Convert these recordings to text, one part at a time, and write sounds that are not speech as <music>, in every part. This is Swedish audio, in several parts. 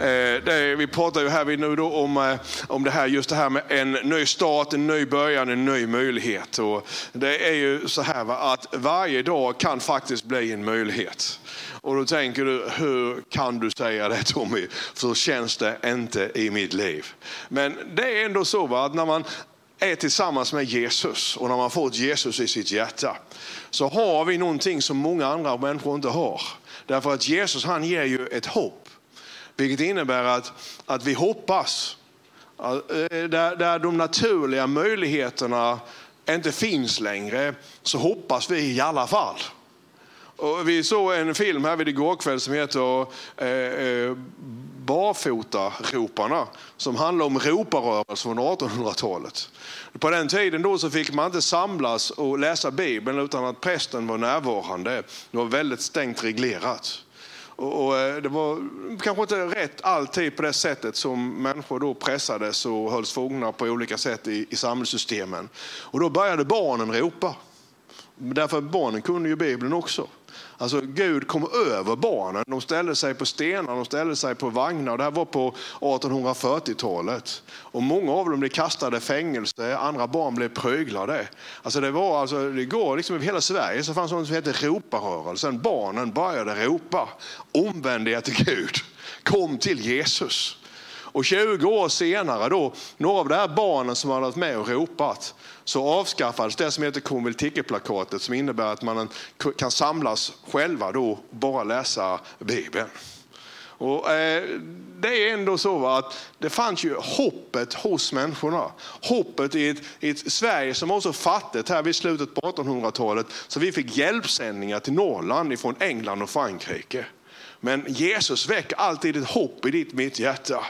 Eh, det, vi pratar ju här nu då om, eh, om det här, just det här med en ny start, en ny början, en ny möjlighet. Och det är ju så här va, att varje dag kan faktiskt bli en möjlighet. Och då tänker du, hur kan du säga det Tommy? För så känns det inte i mitt liv. Men det är ändå så va, att när man är tillsammans med Jesus och när man fått Jesus i sitt hjärta så har vi någonting som många andra människor inte har. Därför att Jesus han ger ju ett hopp. Vilket innebär att, att vi hoppas. Eh, där, där de naturliga möjligheterna inte finns längre så hoppas vi i alla fall. Och vi såg en film här vid igår kväll som heter eh, eh, Barfotaroparna som handlar om roparörelsen från 1800-talet. På den tiden då så fick man inte samlas och läsa Bibeln utan att prästen var närvarande. Det var väldigt stängt reglerat. Och, och, eh, det var kanske inte rätt alltid på det sättet som människor då pressades och hölls fångna på olika sätt i, i samhällssystemen. Och då började barnen ropa. Därför barnen kunde ju Bibeln också. Alltså Gud kom över barnen. De ställde sig på stenar, de ställde sig på vagnar. Det här var på 1840-talet. Och många av dem blev kastade i fängelse, andra barn blev pryglade. Alltså det, var, alltså, det går liksom över hela Sverige så fanns något som hette roparörelsen. Barnen började ropa, omvänd er till Gud, kom till Jesus. Och 20 år senare, då, några av de här barnen som hade varit med och ropat, så avskaffades det som heter konveltikeplakatet som innebär att man kan samlas själva då och bara läsa Bibeln. Och, eh, det är ändå så att det fanns ju hoppet hos människorna. Hoppet i ett, i ett Sverige som var så fattigt här vid slutet på 1800-talet så vi fick hjälpsändningar till Norrland ifrån England och Frankrike. Men Jesus väcker alltid ett hopp i ditt mitt hjärta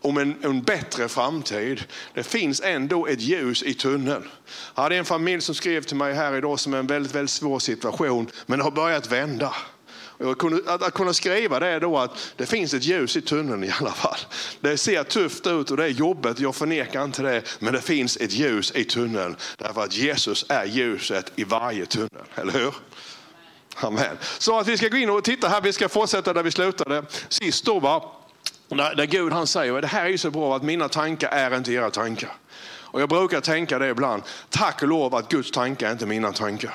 om en, en, bättre framtid. Det finns ändå ett ljus i tunneln. Jag hade en familj som skrev till mig här idag som är en väldigt, väldigt svår situation, men det har börjat vända. Att, att kunna skriva det då att det finns ett ljus i tunneln i alla fall. Det ser tufft ut och det är jobbigt, jag förnekar inte det. Men det finns ett ljus i tunneln. Därför att Jesus är ljuset i varje tunnel, eller hur? Amen. Så att vi ska gå in och titta här, vi ska fortsätta där vi slutade sist då. Va? Där, Gud han säger, det här är ju så bra att mina tankar är inte era tankar. Och jag brukar tänka det ibland, tack och lov att Guds tankar är inte mina tankar.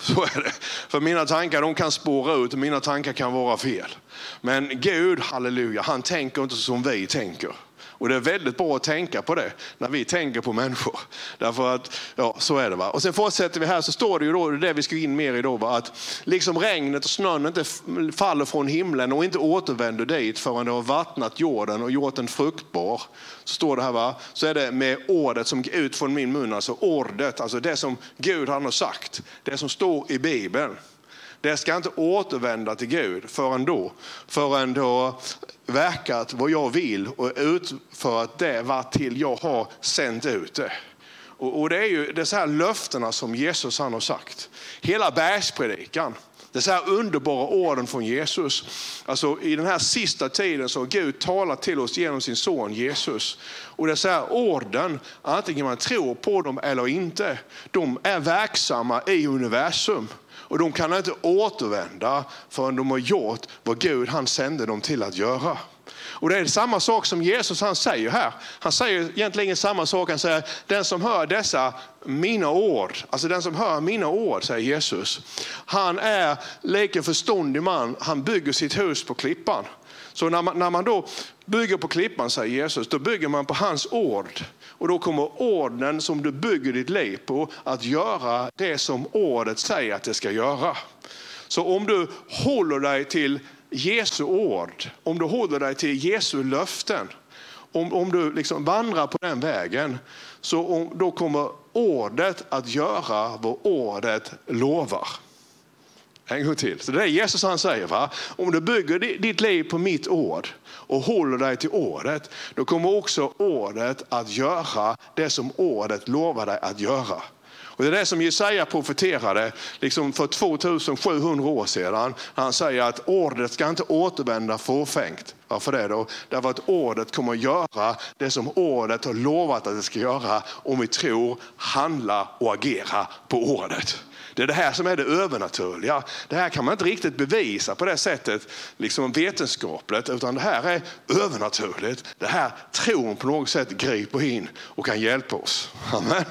Så är det. För mina tankar de kan spåra ut mina tankar kan vara fel. Men Gud, halleluja, han tänker inte som vi tänker. Och det är väldigt bra att tänka på det när vi tänker på människor. Därför att, ja, så är det. Va? Och sen fortsätter vi här så står det ju då, det vi ska in mer i då, va? att liksom regnet och snön inte faller från himlen och inte återvänder dit förrän det har vattnat jorden och gjort den fruktbar. Så står det här, va? så är det med ordet som går ut från min mun, alltså ordet, alltså det som Gud han har sagt, det som står i Bibeln. Det ska inte återvända till Gud förrän då, förrän då verkat vad jag vill och utfört det vad till jag har sänt ut det. Och, det är ju dessa här löftena som Jesus han har sagt. Hela bergspredikan, dessa här underbara orden från Jesus. Alltså i den här sista tiden så har Gud talat till oss genom sin son Jesus. Och dessa här orden, antingen man tror på dem eller inte, de är verksamma i universum. Och de kan inte återvända förrän de har gjort vad Gud han sände dem till att göra. Och det är samma sak som Jesus han säger här. Han säger egentligen samma sak. Han säger, den som hör dessa mina ord, alltså den som hör mina ord, säger Jesus. Han är lika förståndig man, han bygger sitt hus på klippan. Så när man, när man då bygger på klippan, säger Jesus, då bygger man på hans ord. Och då kommer orden som du bygger ditt liv på att göra det som ordet säger att det ska göra. Så om du håller dig till Jesu ord, om du håller dig till Jesu löften, om, om du liksom vandrar på den vägen, så om, då kommer ordet att göra vad ordet lovar. En gång till. Så det är Jesus han säger. Va? Om du bygger ditt liv på mitt ord och håller dig till ordet, då kommer också ordet att göra det som ordet lovar dig att göra. Och det är det som Jesaja profeterade liksom för 2700 år sedan. Han säger att ordet ska inte återvända fåfängt. Varför det då? Därför att ordet kommer att göra det som ordet har lovat att det ska göra om vi tror, handla och agera på ordet. Det är det här som är det övernaturliga. Det här kan man inte riktigt bevisa på det sättet liksom vetenskapligt, utan det här är övernaturligt. Det här tron på något sätt griper in och kan hjälpa oss. Amen.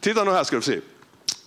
Titta nu här ska du se.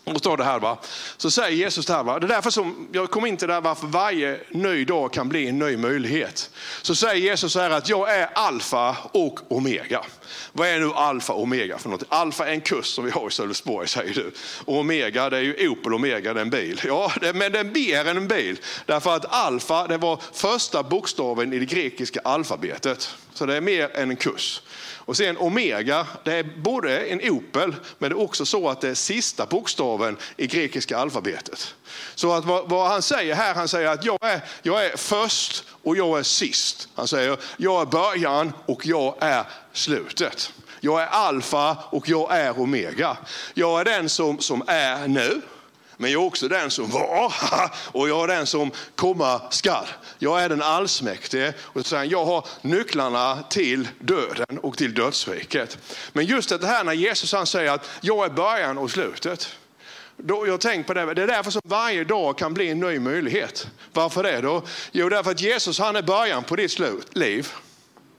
<laughs> Och står det här, va? så säger Jesus det här. Va? Det är därför som jag kom in till det här varför varje ny dag kan bli en ny möjlighet. Så säger Jesus så här att jag är alfa och omega. Vad är nu alfa och omega för något? Alfa är en kurs som vi har i Sölvesborg säger du. Och omega det är ju Opel Omega, det är en bil. Ja, det, men det är mer än en bil. Därför att alfa det var första bokstaven i det grekiska alfabetet. Så det är mer än en kurs. Och sen omega, det är både en Opel, men det är också så att det är sista bokstaven i grekiska alfabetet. Så att vad, vad, han säger här, han säger att jag är, jag är först och jag är sist. Han säger, jag är början och jag är slutet. Jag är alfa och jag är omega. Jag är den som, som är nu. Men jag är också den som var <laughs> och jag är den som komma skall. Jag är den allsmäktige och jag har nycklarna till döden och till dödsriket. Men just det här när Jesus han säger att jag är början och slutet. Då, jag tänkt på det, det är därför som varje dag kan bli en ny möjlighet. Varför det då? Jo, därför att Jesus han är början på ditt slut, liv.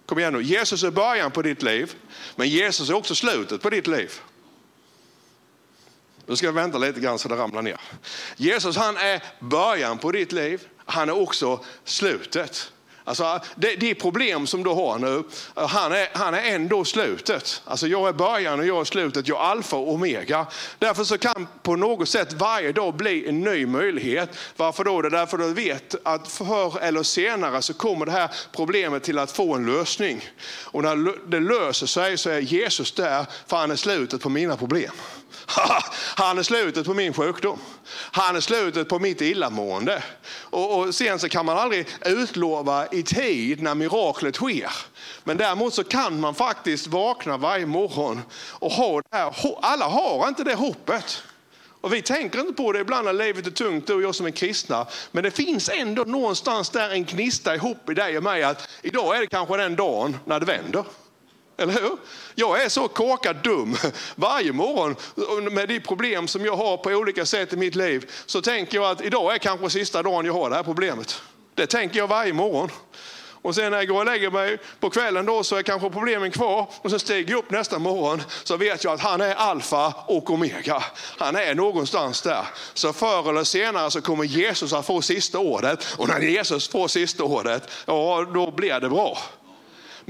Kom igen nu, Jesus är början på ditt liv, men Jesus är också slutet på ditt liv. Nu ska jag vänta lite grann så det ramlar ner. Jesus han är början på ditt liv. Han är också slutet. Alltså, det, det problem som du har nu, han är, han är ändå slutet. Alltså, jag är början och jag är slutet, jag är alfa och omega. Därför så kan på något sätt varje dag bli en ny möjlighet. Varför då? Det är därför du vet att förr eller senare så kommer det här problemet till att få en lösning. Och när det löser sig så är Jesus där, för han är slutet på mina problem. <laughs> Han är slutet på min sjukdom. Han är slutet på mitt illamående. Och, och sen så kan man aldrig utlova i tid när miraklet sker. Men däremot så kan man faktiskt vakna varje morgon och ha det här. Alla har inte det hoppet. Och vi tänker inte på det ibland när livet är tungt, du och jag som är kristna. Men det finns ändå någonstans där en gnista ihop i dig och mig att idag är det kanske den dagen när det vänder. Eller hur? Jag är så korkad dum. Varje morgon eh, med de problem som jag har på olika sätt i mitt liv så tänker jag att idag är kanske sista dagen jag har det här problemet. Det tänker jag varje morgon. Och sen när jag går och lägger mig på kvällen då så är kanske problemen kvar. Och sen stiger jag upp nästa morgon så vet jag att han är alfa och omega. Han är någonstans där. Så förr eller senare så kommer Jesus att få sista ordet. Och när Jesus får sista ordet, ja då blir det bra.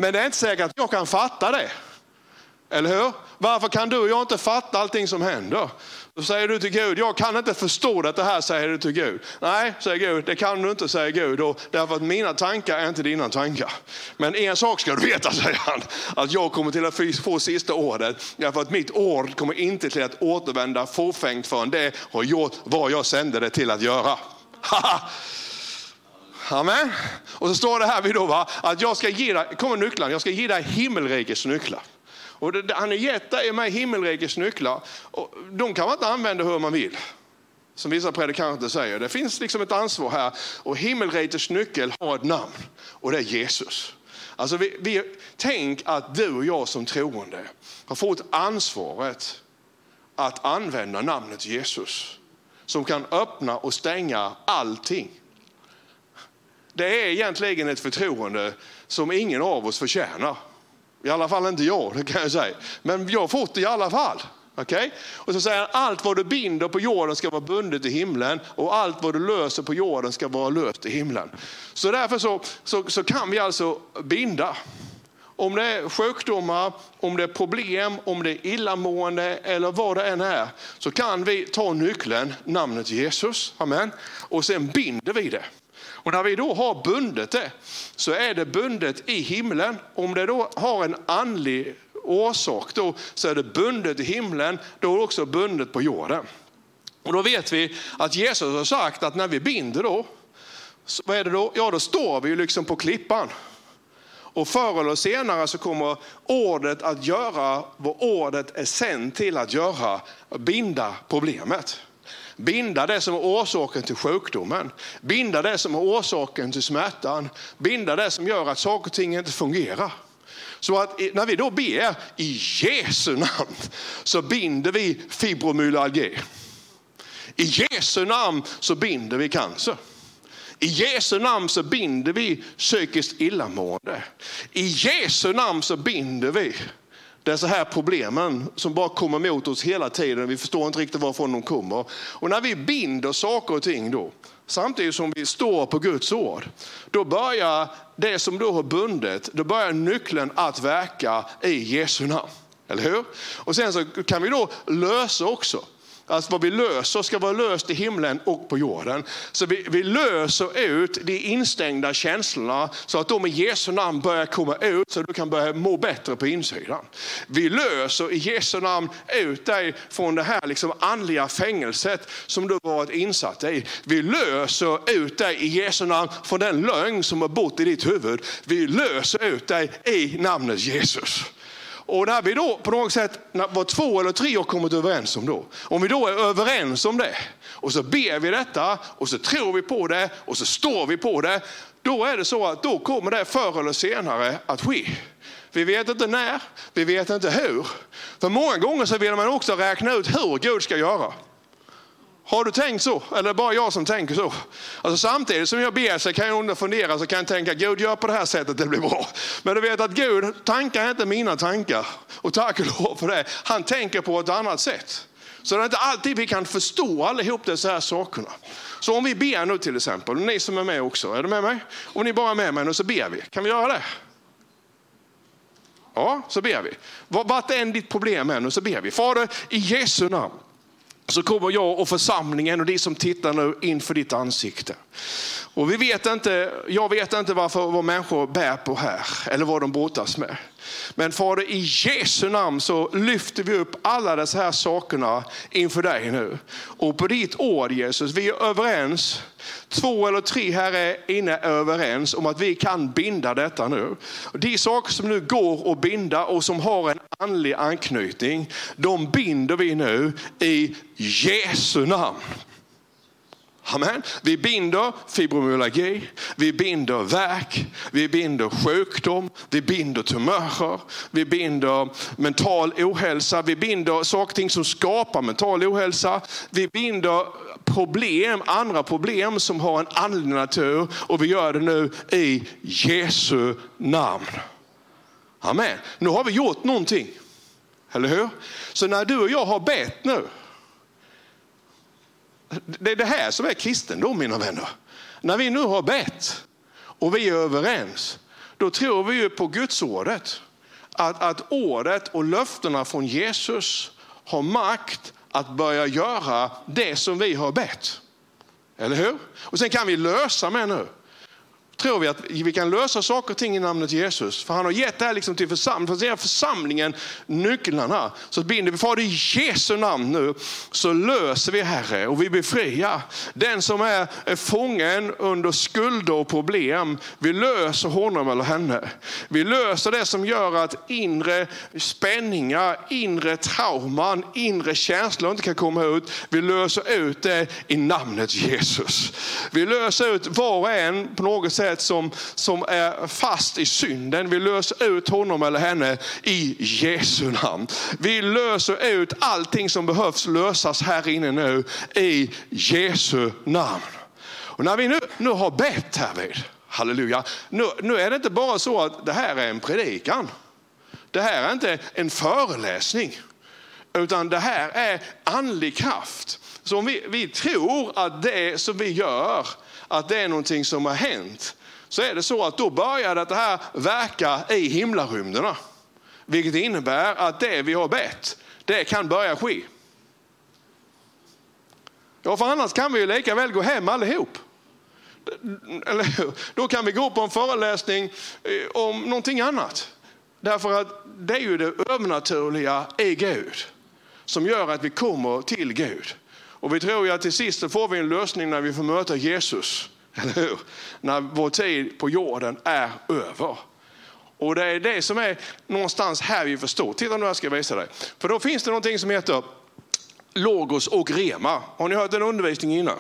Men det är inte säkert att jag kan fatta det. Eller hur? Varför kan du och jag inte fatta allting som händer? Då säger du till Gud, jag kan inte förstå det här, säger du till Gud. Nej, säger Gud, det kan du inte, säger Gud, och därför att mina tankar är inte dina tankar. Men en sak ska du veta, <laughs> säger han, att jag kommer till att få sista ordet, därför att mitt ord kommer inte till att återvända fåfängt förrän det har gjort vad jag sände det till att göra. <laughs> Amen. Och så står det här vid då, va? att jag ska ge dig, kommer nycklarna, jag ska ge dig himmelrikets nycklar. Och det, han har gett dig mig himmelrikets nycklar. Och de kan man inte använda hur man vill. Som vissa predikanter säger. Det finns liksom ett ansvar här. Och himmelrikets nyckel har ett namn. Och det är Jesus. Alltså vi, vi, tänk att du och jag som troende har fått ansvaret att använda namnet Jesus. Som kan öppna och stänga allting. Det är egentligen ett förtroende som ingen av oss förtjänar. I alla fall inte jag, det kan jag säga. Men jag har fått det i alla fall. Okay? Och så säger han, allt vad du binder på jorden ska vara bundet i himlen och allt vad du löser på jorden ska vara löst i himlen. Så därför så, så, så kan vi alltså binda. Om det är sjukdomar, om det är problem, om det är illamående eller vad det än är, så kan vi ta nyckeln, namnet Jesus, amen, och sen binder vi det. Och när vi då har bundet det så är det bundet i himlen. Om det då har en andlig orsak då, så är det bundet i himlen, då är det också bundet på jorden. Och då vet vi att Jesus har sagt att när vi binder då, vad är det då? Ja, då står vi liksom på klippan. Och förr eller senare så kommer ordet att göra vad ordet är sänt till att göra, binda problemet. Binda det som är orsaken till sjukdomen, binda det som är orsaken till smärtan, binda det som gör att saker och ting inte fungerar. Så att när vi då ber i Jesu namn så binder vi fibromyalgi. I Jesu namn så binder vi cancer. I Jesu namn så binder vi psykiskt illamående. I Jesu namn så binder vi det är så här problemen som bara kommer mot oss hela tiden. Vi förstår inte riktigt varifrån de kommer. Och när vi binder saker och ting då, samtidigt som vi står på Guds ord, då börjar det som då har bundit, då börjar nyckeln att verka i Jesu namn. Eller hur? Och sen så kan vi då lösa också. Alltså vad vi löser ska vara löst i himlen och på jorden. Så vi, vi löser ut de instängda känslorna så att de i Jesu namn börjar komma ut så att du kan börja må bättre på insidan. Vi löser i Jesu namn ut dig från det här liksom andliga fängelset som du varit insatt i. Vi löser ut dig i Jesu namn från den lögn som har bott i ditt huvud. Vi löser ut dig i namnet Jesus. Och när vi då på något sätt, vad två eller tre har kommit överens om då, om vi då är överens om det och så ber vi detta och så tror vi på det och så står vi på det, då är det så att då kommer det förr eller senare att ske. Vi vet inte när, vi vet inte hur. För många gånger så vill man också räkna ut hur Gud ska göra. Har du tänkt så? Eller är det bara jag som tänker så? Alltså samtidigt som jag ber så kan jag fundera så kan jag tänka, Gud gör på det här sättet, det blir bra. Men du vet att Gud tankar inte mina tankar. Och tack och lov för det. Han tänker på ett annat sätt. Så det är inte alltid vi kan förstå allihop dessa här sakerna. Så om vi ber nu till exempel, ni som är med också, är du med mig? Om ni bara är med mig nu så ber vi. Kan vi göra det? Ja, så ber vi. Vart än ditt problem är nu så ber vi. Fader, i Jesu namn så kommer jag och församlingen och de som tittar nu inför ditt ansikte. Och vi vet inte, jag vet inte varför vad människor bär på här eller vad de brottas med. Men Fader, i Jesu namn så lyfter vi upp alla dessa här sakerna inför dig nu. Och på ditt ord Jesus, vi är överens. Två eller tre här är inne överens om att vi kan binda detta nu. De saker som nu går att binda och som har en andlig anknytning, de binder vi nu i Jesu namn. Amen. Vi binder fibromyalgi, vi binder värk, vi binder sjukdom, vi binder tumörer, vi binder mental ohälsa, vi binder saker och ting som skapar mental ohälsa, vi binder problem, andra problem som har en andlig natur och vi gör det nu i Jesu namn. Amen. Nu har vi gjort någonting, eller hur? Så när du och jag har bett nu, det är det här som är kristendom mina vänner. När vi nu har bett och vi är överens, då tror vi ju på Guds ordet. Att, att ordet och löftena från Jesus har makt att börja göra det som vi har bett. Eller hur? Och sen kan vi lösa med nu tror vi att vi kan lösa saker och ting i namnet Jesus. För han har gett det här liksom till församlingen, för församlingen nycklarna. Så binder vi, Fader i Jesu namn nu så löser vi Herre och vi befriar den som är, är fången under skulder och problem. Vi löser honom eller henne. Vi löser det som gör att inre spänningar, inre trauman, inre känslor inte kan komma ut. Vi löser ut det i namnet Jesus. Vi löser ut var och en på något sätt sätt som, som är fast i synden. Vi löser ut honom eller henne i Jesu namn. Vi löser ut allting som behövs lösas här inne nu i Jesu namn. Och när vi nu, nu har bett härvid, halleluja, nu, nu är det inte bara så att det här är en predikan. Det här är inte en föreläsning, utan det här är andlig kraft. Så om vi, vi tror att det som vi gör, att det är någonting som har hänt, så är det så att då börjar det här verka i himlarymderna. Vilket innebär att det vi har bett, det kan börja ske. Ja, för annars kan vi ju lika väl gå hem allihop. Eller, då kan vi gå på en föreläsning eh, om någonting annat. Därför att det är ju det övernaturliga i Gud som gör att vi kommer till Gud. Och vi tror ju att till sist så får vi en lösning när vi får möta Jesus. Eller hur? När vår tid på jorden är över. Och det är det som är någonstans här vi förstår. Titta nu, jag ska visa dig. För då finns det någonting som heter logos och rema. Har ni hört den undervisningen innan?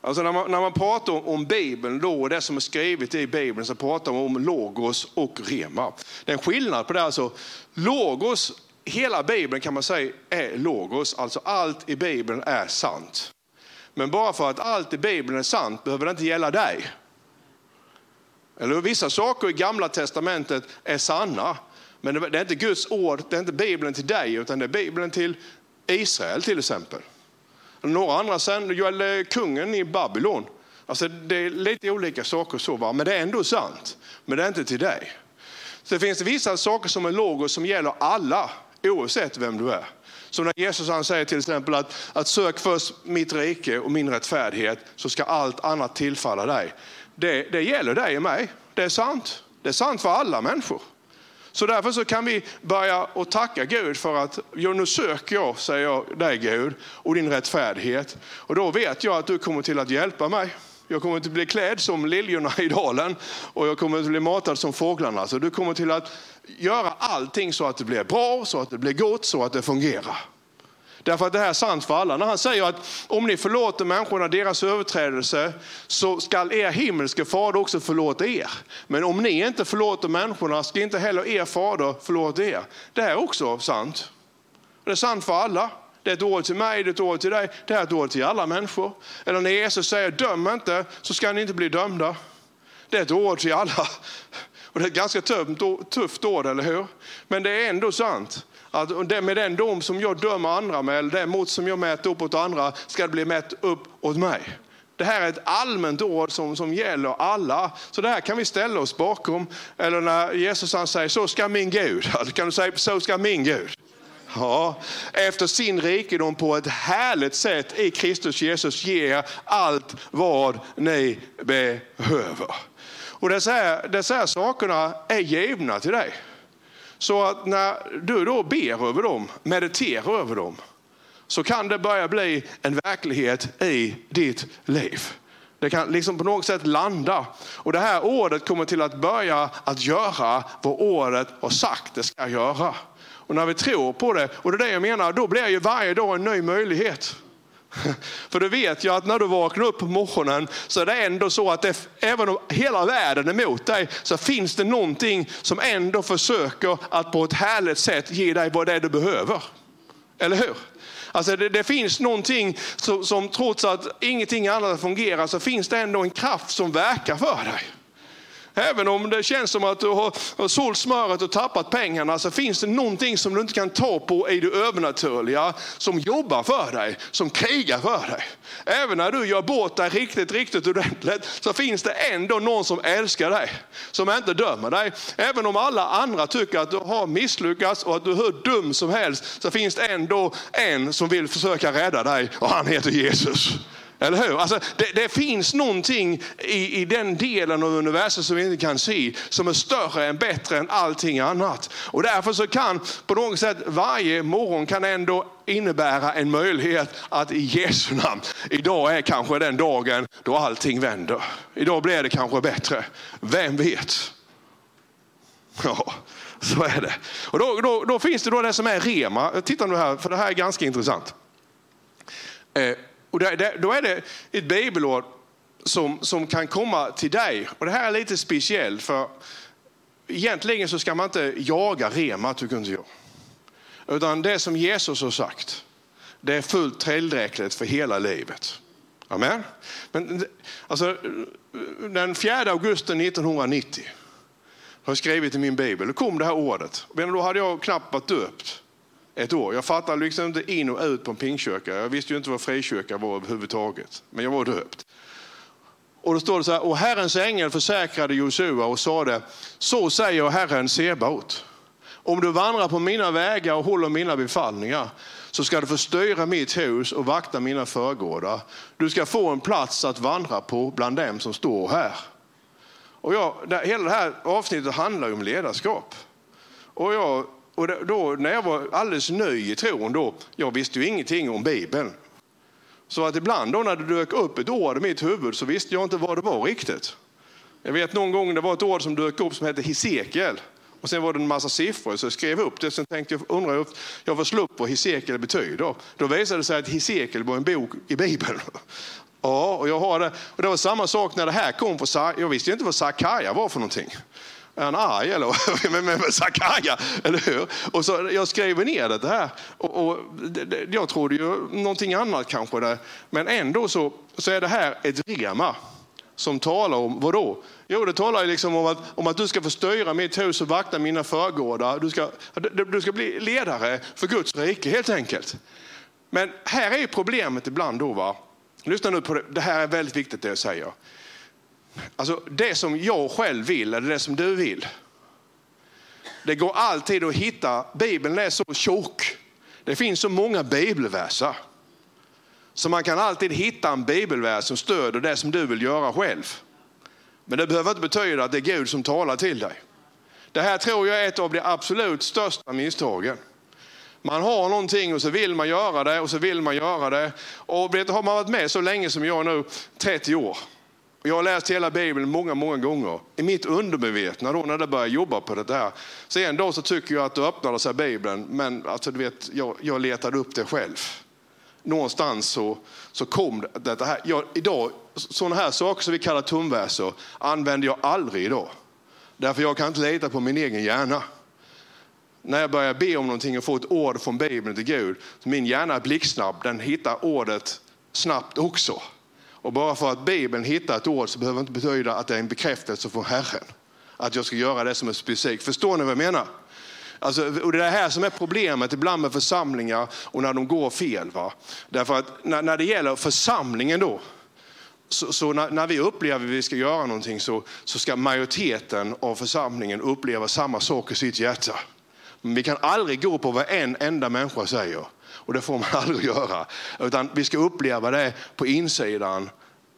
Alltså när, man, när man pratar om, om Bibeln då, och det som är skrivet i Bibeln så pratar man om logos och rema. Det är en skillnad på det. Alltså, logos, hela Bibeln kan man säga är logos, alltså allt i Bibeln är sant. Men bara för att allt i Bibeln är sant behöver det inte gälla dig. Eller vissa saker i gamla testamentet är sanna, men det är inte Guds ord, det är inte Bibeln till dig, utan det är Bibeln till Israel till exempel. Några andra sen gäller kungen i Babylon. Alltså det är lite olika saker så, va? men det är ändå sant. Men det är inte till dig. Så det finns vissa saker som är logos som gäller alla, oavsett vem du är. Som när Jesus han säger till exempel att, att sök först mitt rike och min rättfärdighet så ska allt annat tillfalla dig. Det, det gäller dig och mig. Det är sant. Det är sant för alla människor. Så därför så kan vi börja och tacka Gud för att ja, nu söker jag, säger jag, dig Gud och din rättfärdighet. Och då vet jag att du kommer till att hjälpa mig. Jag kommer att bli klädd som liljorna i dalen och jag kommer inte bli matad som fåglarna. Så du kommer till att göra allting så att det blir bra, så att det blir gott, så att det fungerar. Därför att det här är sant för alla. När han säger att om ni förlåter människorna deras överträdelse så skall er himmelske fader också förlåta er. Men om ni inte förlåter människorna ska inte heller er fader förlåta er. Det här är också sant. Det är sant för alla. Det är ett ord till mig, det är ett ord till dig, det är ett ord till alla människor. Eller när Jesus säger döm inte så ska ni inte bli dömda. Det är ett ord till alla. Och det är ett ganska tufft, tufft ord, eller hur? Men det är ändå sant att med den dom som jag dömer andra med, eller det mot som jag mäter upp åt andra, ska det bli mätt upp åt mig. Det här är ett allmänt ord som, som gäller alla. Så det här kan vi ställa oss bakom. Eller när Jesus han säger, så ska min Gud. Då <laughs> kan du säga, så ska min Gud. Ja, efter sin rikedom på ett härligt sätt i Kristus Jesus ger allt vad ni behöver. Och dessa här, dessa här sakerna är givna till dig. Så att när du då ber över dem, mediterar över dem, så kan det börja bli en verklighet i ditt liv. Det kan liksom på något sätt landa. Och det här ordet kommer till att börja att göra vad ordet har sagt det ska göra. Och när vi tror på det, och det är det jag menar, då blir ju varje dag en ny möjlighet. <laughs> För du vet ju att när du vaknar upp på morgonen så är det ändå så att det, även om hela världen är emot dig så finns det någonting som ändå försöker att på ett härligt sätt ge dig vad det är du behöver. Eller hur? Alltså det, det finns någonting som, som trots att ingenting annat fungerar så finns det ändå en kraft som verkar för dig. Även om det känns som att du har sålt smöret och tappat pengarna så finns det någonting som du inte kan ta på i det övernaturliga som jobbar för dig, som krigar för dig. Även när du gör bort dig riktigt, riktigt ordentligt så finns det ändå någon som älskar dig, som inte dömer dig. Även om alla andra tycker att du har misslyckats och att du är hur dum som helst så finns det ändå en som vill försöka rädda dig och han heter Jesus. Eller hur? Alltså, det, det, finns någonting i, i den delen av universum som vi inte kan se som är större än bättre än allting annat. Och därför så kan på något sätt varje morgon kan ändå innebära en möjlighet att i Jesu namn, idag är kanske den dagen då allting vänder. Idag blir det kanske bättre. Vem vet? Ja, så är det. Och då, då, då finns det då det som är rema. Titta nu här, för det här är ganska intressant. Eh, och det, då är det ett bibelord som, som kan komma till dig. Och det här är lite speciellt för egentligen så ska man inte jaga rema, tycker inte jag. Utan det som Jesus har sagt, det är fullt tillräckligt för hela livet. Amen. Men, alltså, den 4 augusti 1990 har jag skrivit i min bibel, då kom det här ordet. Men då hade jag knappt varit döpt ett år. Jag fattade liksom inte in och ut på en pingkyrka. Jag visste ju inte vad frikyrka var överhuvudtaget. Men jag var döpt. Och då står det så här, och Herrens ängel försäkrade Josua och sade, så säger Herren Sebaot. Om du vandrar på mina vägar och håller mina befallningar så ska du få styra mitt hus och vakta mina förgårdar. Du ska få en plats att vandra på bland dem som står här. Och jag, hela det här avsnittet handlar om ledarskap. Och jag och då, när jag var alldeles ny i tron, då, jag visste ju ingenting om Bibeln. Så att ibland då när det dök upp ett ord i mitt huvud så visste jag inte vad det var riktigt. Jag vet någon gång det var ett ord som dök upp som hette Hesekiel. Och sen var det en massa siffror så jag skrev upp det. Sen tänkte jag, undrar jag, jag får slå upp vad Hesekiel betyder. Då visade det sig att Hesekiel var en bok i Bibeln. <laughs> Ja, och jag har det. Och det var samma sak när det här kom. För, jag visste inte vad Sakaja var för någonting. Är han arg eller? med, med, med Zakaria, eller hur? Och så jag skrev ner det här. Och, och det, jag trodde ju någonting annat kanske. Där. Men ändå så, så är det här ett rema som talar om, vad då? Jo, det talar liksom om, att, om att du ska få styra mitt hus och vakta mina förgårdar. Du ska, du ska bli ledare för Guds rike helt enkelt. Men här är problemet ibland då. Va? Lyssna nu på det, det här är väldigt viktigt det jag säger. Alltså det som jag själv vill, eller det som du vill. Det går alltid att hitta, Bibeln är så tjock. Det finns så många bibelverser. Så man kan alltid hitta en bibelvers som stöder det som du vill göra själv. Men det behöver inte betyda att det är Gud som talar till dig. Det här tror jag är ett av de absolut största misstagen. Man har någonting och så vill man göra det och så vill man göra det. Och har man varit med så länge som jag nu, 30 år, jag har läst hela Bibeln många, många gånger. I mitt undermedvetna då när jag började jobba på det där. Så en dag så tycker jag att du öppnade sig Bibeln, men alltså, du vet, jag, jag letade upp det själv. Någonstans så, så kom det, det här. Jag, idag, sådana här saker som vi kallar tumverser använder jag aldrig idag. Därför jag kan inte lita på min egen hjärna. När jag börjar be om någonting och får ett ord från Bibeln till Gud, så min hjärna är blixtsnabb, den hittar ordet snabbt också. Och bara för att Bibeln hittar ett ord så behöver det inte betyda att det är en bekräftelse från Herren. Att jag ska göra det som är specifikt. Förstår ni vad jag menar? Alltså, och det är det här som är problemet ibland med församlingar och när de går fel. Va? Därför att när, när det gäller församlingen då, så, så när, när, vi upplever att vi ska göra någonting så, så ska majoriteten av församlingen uppleva samma sak i sitt hjärta. Men vi kan aldrig gå på vad en enda människa säger. Och det får man <laughs> aldrig göra. Utan vi ska uppleva det på insidan,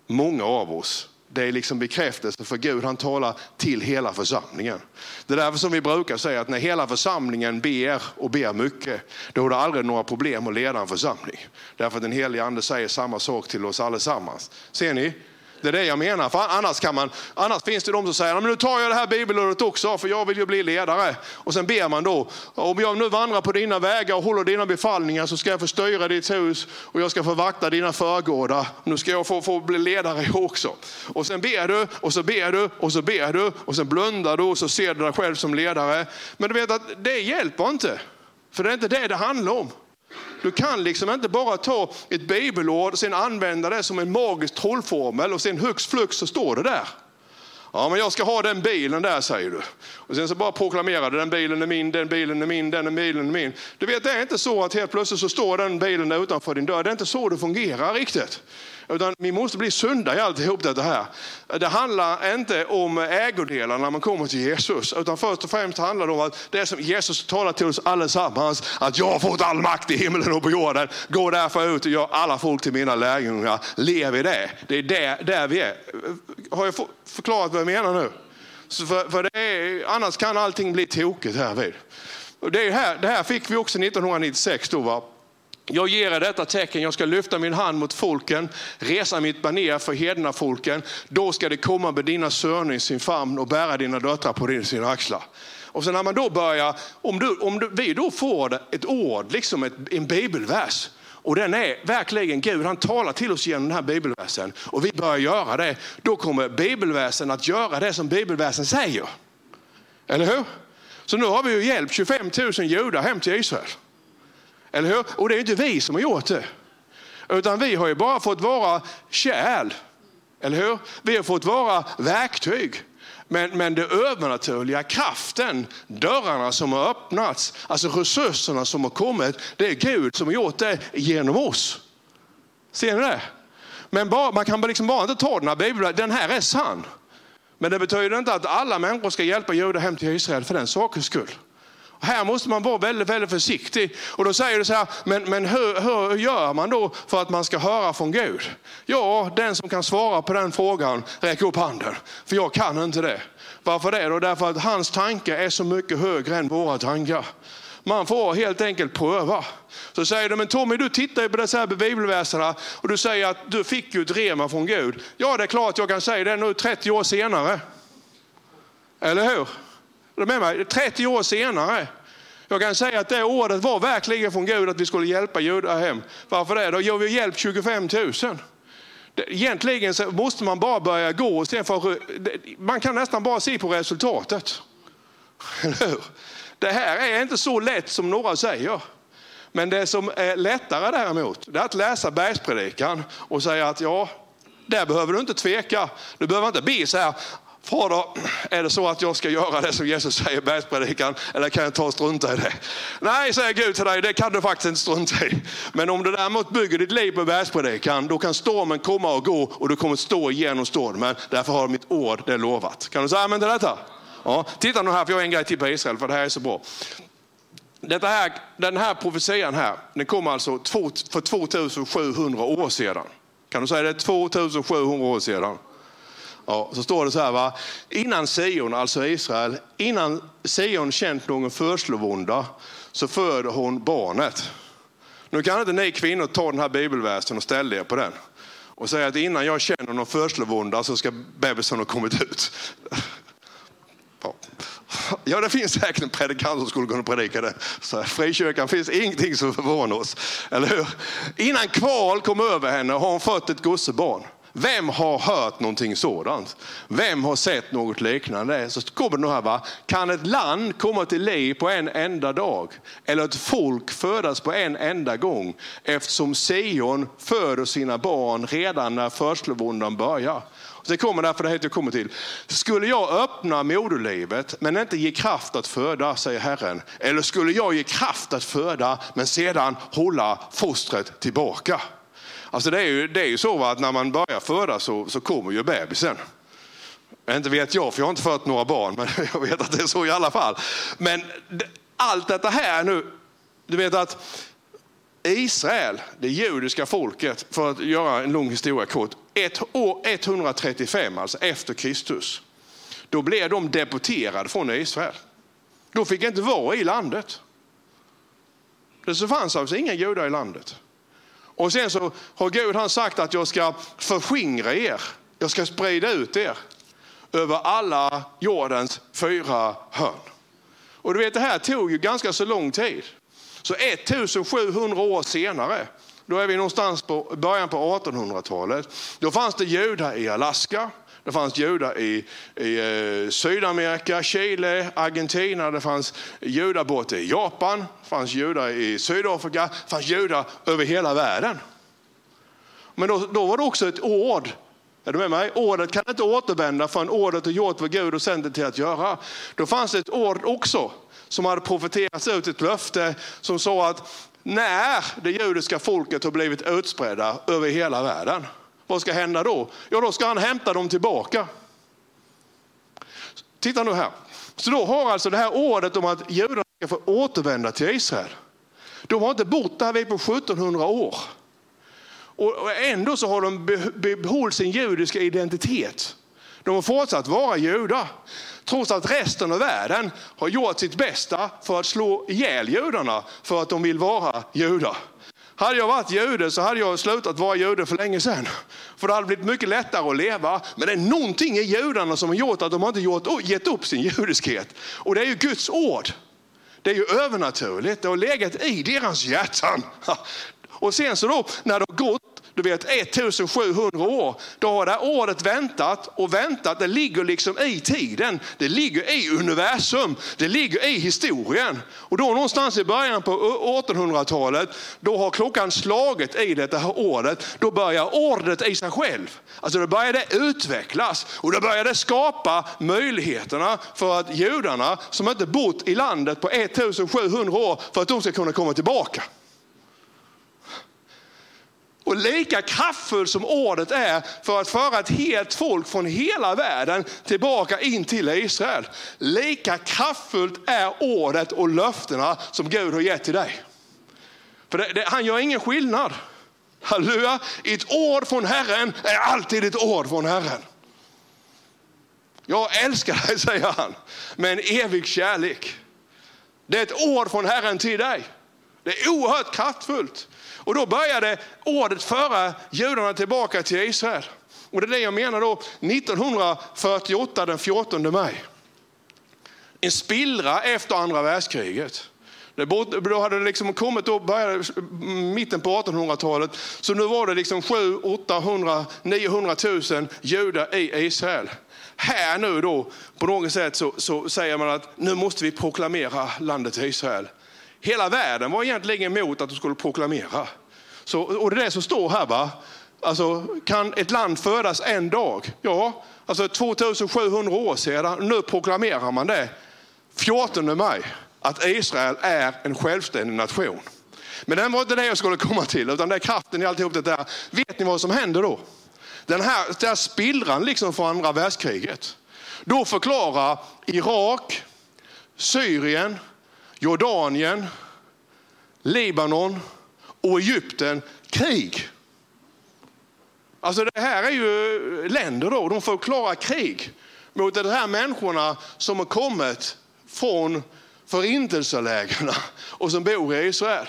många av oss. Det är liksom bekräftelse för Gud, han talar till hela församlingen. Det är därför som vi brukar säga att när hela församlingen ber och ber mycket, då är det aldrig några problem att leda en församling. Därför att den helige ande säger samma sak till oss allesammans. Ser ni? Det är det jag menar. För annars, kan man, annars finns det de som säger, men nu tar jag det här bibelordet också, för jag vill ju bli ledare. Och sen ber man då, om jag nu vandrar på dina vägar och håller dina befallningar så ska jag få styra ditt hus och jag ska få vakta dina förgårdar. Nu ska jag få, få bli ledare <laughs> också. Och sen ber du, och så ber du, och så ber du, och sen blundar du och så ser du dig själv som ledare. Men du vet att det hjälper inte. För det är inte det det handlar om. Du kan liksom inte bara ta ett bibelord och sen använda det som en magisk trollformel och sen hux flux så står det där. Ja, men jag ska ha den bilen där, säger du. Och sen så bara proklamerar du, den bilen är min, den bilen är min, den bilen är min. Du vet, det är inte så att helt plötsligt så står den bilen där utanför din dörr. Det är inte så det fungerar riktigt. Utan vi måste bli sunda i alltihop det här. Det handlar inte om ägodelar när man kommer till Jesus. Utan först och främst handlar det om att det som Jesus talar till oss allesammans. Att jag har fått all makt i himlen och på jorden. Gå därför ut och gör alla folk till mina lärjungar. Lev i det. Det är där, där vi är. Har jag förklarat vad jag menar nu? För, för det är, annars kan allting bli tokigt härvid. det, här, det här fick vi också 1996. Då, va? Jag ger er detta tecken, jag ska lyfta min hand mot folken, resa mitt baner för hedna folken. Då ska det komma med dina söner i sin famn och bära dina döttrar på sina axlar. Och sen när man då börjar, om, du, om du, vi då får ett ord, liksom ett, en bibelvers, och den är verkligen Gud, han talar till oss genom den här bibelversen och vi börjar göra det, då kommer bibelversen att göra det som bibelversen säger. Eller hur? Så nu har vi ju hjälpt 25 000 judar hem till Israel. Eller hur? Och det är inte vi som har gjort det. Utan vi har ju bara fått vara kärl. Eller hur? Vi har fått vara verktyg. Men, men det övernaturliga, kraften, dörrarna som har öppnats, alltså resurserna som har kommit, det är Gud som har gjort det genom oss. Ser ni det? Men bara, man kan liksom bara inte ta den här bibeln, den här är sann. Men det betyder inte att alla människor ska hjälpa judar hem till Israel för den sakens skull. Här måste man vara väldigt, väldigt försiktig. Och då säger du så här, men, men hur, hur gör man då för att man ska höra från Gud? Ja, den som kan svara på den frågan, räck upp handen. För jag kan inte det. Varför det då? Därför att hans tankar är så mycket högre än våra tankar. Man får helt enkelt pröva. Så säger du, men Tommy du tittar ju på dessa här bibelverserna och du säger att du fick ju ett rema från Gud. Ja det är klart jag kan säga det nu 30 år senare. Eller hur? Med mig? 30 år senare. Jag kan säga att det ordet var verkligen från Gud att vi skulle hjälpa judar hem. Varför det? Då gör vi hjälp 25 000. Egentligen så måste man bara börja gå. Och sen för, man kan nästan bara se på resultatet. <laughs> Det här är inte så lätt som några säger. Men det som är lättare däremot, det är att läsa bergspredikan och säga att ja, där behöver du inte tveka. Du behöver inte be så här, Fader, är det så att jag ska göra det som Jesus säger i bergspredikan eller kan jag ta och strunta i det? Nej, säger Gud till dig, det kan du faktiskt inte strunta i. Men om du däremot bygger ditt liv på bergspredikan, då kan stormen komma och gå och du kommer stå igenom stormen. Därför har mitt ord det lovat. Kan du säga amen till detta? Ja, titta nu här, för jag har en grej till på Israel, för det här är så bra. Detta här, den här profetian här, den kom alltså för 2700 år sedan. Kan du säga det? 2700 år sedan. Ja, så står det så här, va? innan Sion, alltså Israel, innan Sion känt någon födslovånda så föder hon barnet. Nu kan inte ni kvinnor ta den här bibelversen och ställa er på den och säga att innan jag känner någon födslovånda så ska bebisen ha kommit ut. Ja. ja, det finns säkert en predikant som skulle kunna predika det. Så frikyrkan finns ingenting som förvånar oss, eller hur? Innan kval kom över henne har hon fött ett gossebarn. Vem har hört någonting sådant? Vem har sett något liknande? Så kommer det här, va? Kan ett land komma till liv på en enda dag? Eller ett folk födas på en enda gång? Eftersom Sion föder sina barn redan när förstlovåndan börjar. Det kommer därför det heter jag kommer till. Skulle jag öppna moderlivet men inte ge kraft att föda, säger Herren. Eller skulle jag ge kraft att föda men sedan hålla fostret tillbaka? Alltså det är ju, det är ju så att när man börjar föda så, så kommer ju bebisen. Inte vet jag, för jag har inte fött några barn, men <laughs> jag vet att det är så i alla fall. Men allt detta här nu, du vet att Israel, det judiska folket, för att göra en lång historia kort, ett år 135, alltså efter Kristus, då blev de deporterade från Israel. De fick inte vara i landet. Det fanns alltså inga judar i landet. Och sen så har Gud han sagt att jag ska förskingra er. Jag ska sprida ut er över alla jordens fyra hörn. Och du vet det här tog ju ganska så lång tid. Så 1700 år senare, då är vi någonstans på början på 1800-talet, då fanns det judar i Alaska, det fanns judar i, i eh, Sydamerika, Chile, Argentina, det fanns judar borta i Japan, det fanns judar i Sydafrika, det fanns judar över hela världen. Men då, då var det också ett ord är du med mig? Ordet kan inte återvända förrän ordet har gjort vad Gud har sänt det till att göra. Då fanns det ett ord också som hade profeterats ut ett löfte som sa att när det judiska folket har blivit utspridda över hela världen, vad ska hända då? Ja, då ska han hämta dem tillbaka. Titta nu här. Så då har alltså det här ordet om att judarna ska få återvända till Israel. De har inte bott där på 1700 år. Och ändå så har de behållit sin judiska identitet. De har fortsatt vara judar. Trots att resten av världen har gjort sitt bästa för att slå ihjäl judarna för att de vill vara judar. Hade jag varit jude så hade jag slutat vara jude för länge sedan. För det hade blivit mycket lättare att leva. Men det är någonting i judarna som har gjort att de inte gjort, gett upp sin judiskhet. Och det är ju Guds ord. Det är ju övernaturligt, det har legat i deras hjärtan. <laughs> Och sen så då, när det har gått du vet 1700 år, då har det här ordet väntat och väntat. Det ligger liksom i tiden, det ligger i universum, det ligger i historien. Och då någonstans i början på 1800-talet, då har klockan slagit i det här ordet. Då börjar ordet i sig själv. Alltså då börjar det utvecklas och då börjar det skapa möjligheterna för att judarna som inte bott i landet på 1700 år, för att de ska kunna komma tillbaka. Och lika kraftfull som ordet är för att föra ett helt folk från hela världen tillbaka in till Israel. Lika kraftfullt är ordet och löftena som Gud har gett till dig. För det, det, han gör ingen skillnad. Halleluja. Ett ord från Herren är alltid ett ord från Herren. Jag älskar dig, säger han, med en evig kärlek. Det är ett ord från Herren till dig. Det är oerhört kraftfullt. Och då började ordet föra judarna tillbaka till Israel. Och det är det jag menar då, 1948 den 14 maj. en spillra efter andra världskriget. Då hade det liksom kommit då började, mitten på 1800-talet. Så nu var det liksom 7, 800, 900 000 judar i Israel. Här nu då, på något sätt så, så säger man att nu måste vi proklamera landet Israel. Hela världen var egentligen emot att de skulle proklamera. Så, och det är det som står här. va? Alltså, kan ett land födas en dag? Ja, alltså 2700 år sedan. Nu proklamerar man det 14 maj att Israel är en självständig nation. Men det var inte det jag skulle komma till, utan det är kraften i alltihop det där. Vet ni vad som händer då? Den här, den här spillran liksom från andra världskriget. Då förklarar Irak, Syrien, Jordanien, Libanon och Egypten krig. Alltså det här är ju länder då, de förklarar krig mot de här människorna som har kommit från förintelselägren och som bor i Israel.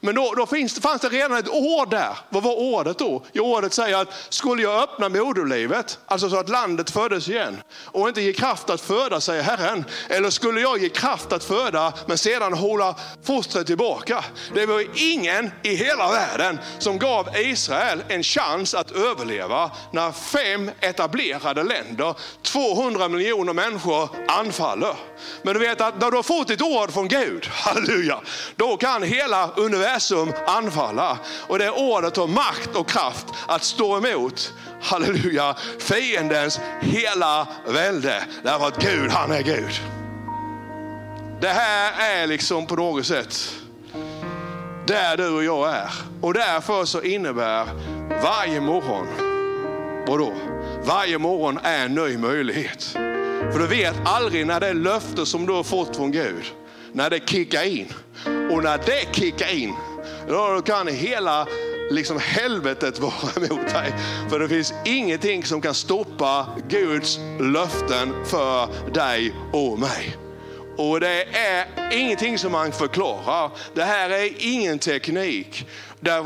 Men då, då finns, fanns det redan ett ord där. Vad var ordet då? Jo, ordet säger att skulle jag öppna moderlivet, alltså så att landet föddes igen och inte ge kraft att föda, säger Herren. Eller skulle jag ge kraft att föda men sedan hålla fostret tillbaka. Det var ingen i hela världen som gav Israel en chans att överleva när fem etablerade länder, 200 miljoner människor anfaller. Men du vet att när du har fått ett ord från Gud, <laughs> halleluja, då kan hela universum anfalla. Och det ordet har makt och kraft att stå emot, halleluja, fiendens hela välde. Därför att Gud, han är Gud. Det här är liksom på något sätt där du och jag är. Och därför så innebär varje morgon, vadå? Varje morgon är en ny möjlighet. För du vet aldrig när det löfte som du har fått från Gud, när det kickar in. Och när det kickar in, då kan hela liksom helvetet <laughs> vara emot dig. För det finns ingenting som kan stoppa Guds löften för dig och mig. Och det är ingenting som man förklarar. Det här är ingen teknik.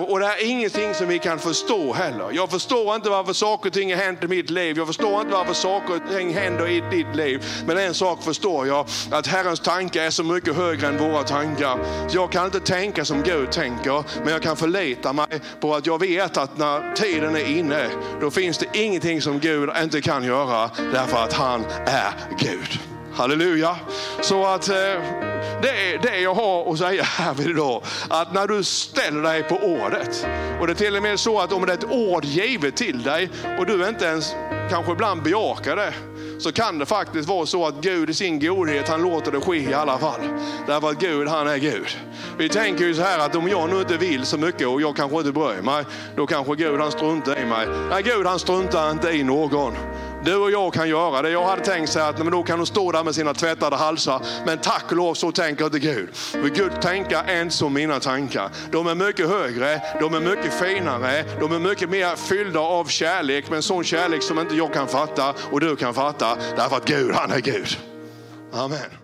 Och det är ingenting som vi kan förstå heller. Jag förstår inte varför saker och ting har hänt i mitt liv. Jag förstår inte varför saker och ting händer i ditt liv. Men en sak förstår jag, att Herrens tankar är så mycket högre än våra tankar. Jag kan inte tänka som Gud tänker, men jag kan förlita mig på att jag vet att när tiden är inne, då finns det ingenting som Gud inte kan göra, därför att han är Gud. Halleluja. Så att eh, det är det jag har att säga här idag. Att när du ställer dig på ordet. Och det är till och med så att om det är ett ord givet till dig och du inte ens kanske ibland bejakar det så kan det faktiskt vara så att Gud i sin godhet, han låter det ske i alla fall. Därför att Gud, han är Gud. Vi tänker ju så här att om jag nu inte vill så mycket och jag kanske inte bryr mig, då kanske Gud han struntar i mig. Nej, Gud han struntar inte i någon. Du och jag kan göra det. Jag hade tänkt så att men då kan de stå där med sina tvättade halsar. Men tack och lov så tänker inte Gud. För Gud tänker inte som mina tankar. De är mycket högre, de är mycket finare, de är mycket mer fyllda av kärlek. Men sån kärlek som inte jag kan fatta och du kan fatta. Därför att Gud, han är Gud. Amen.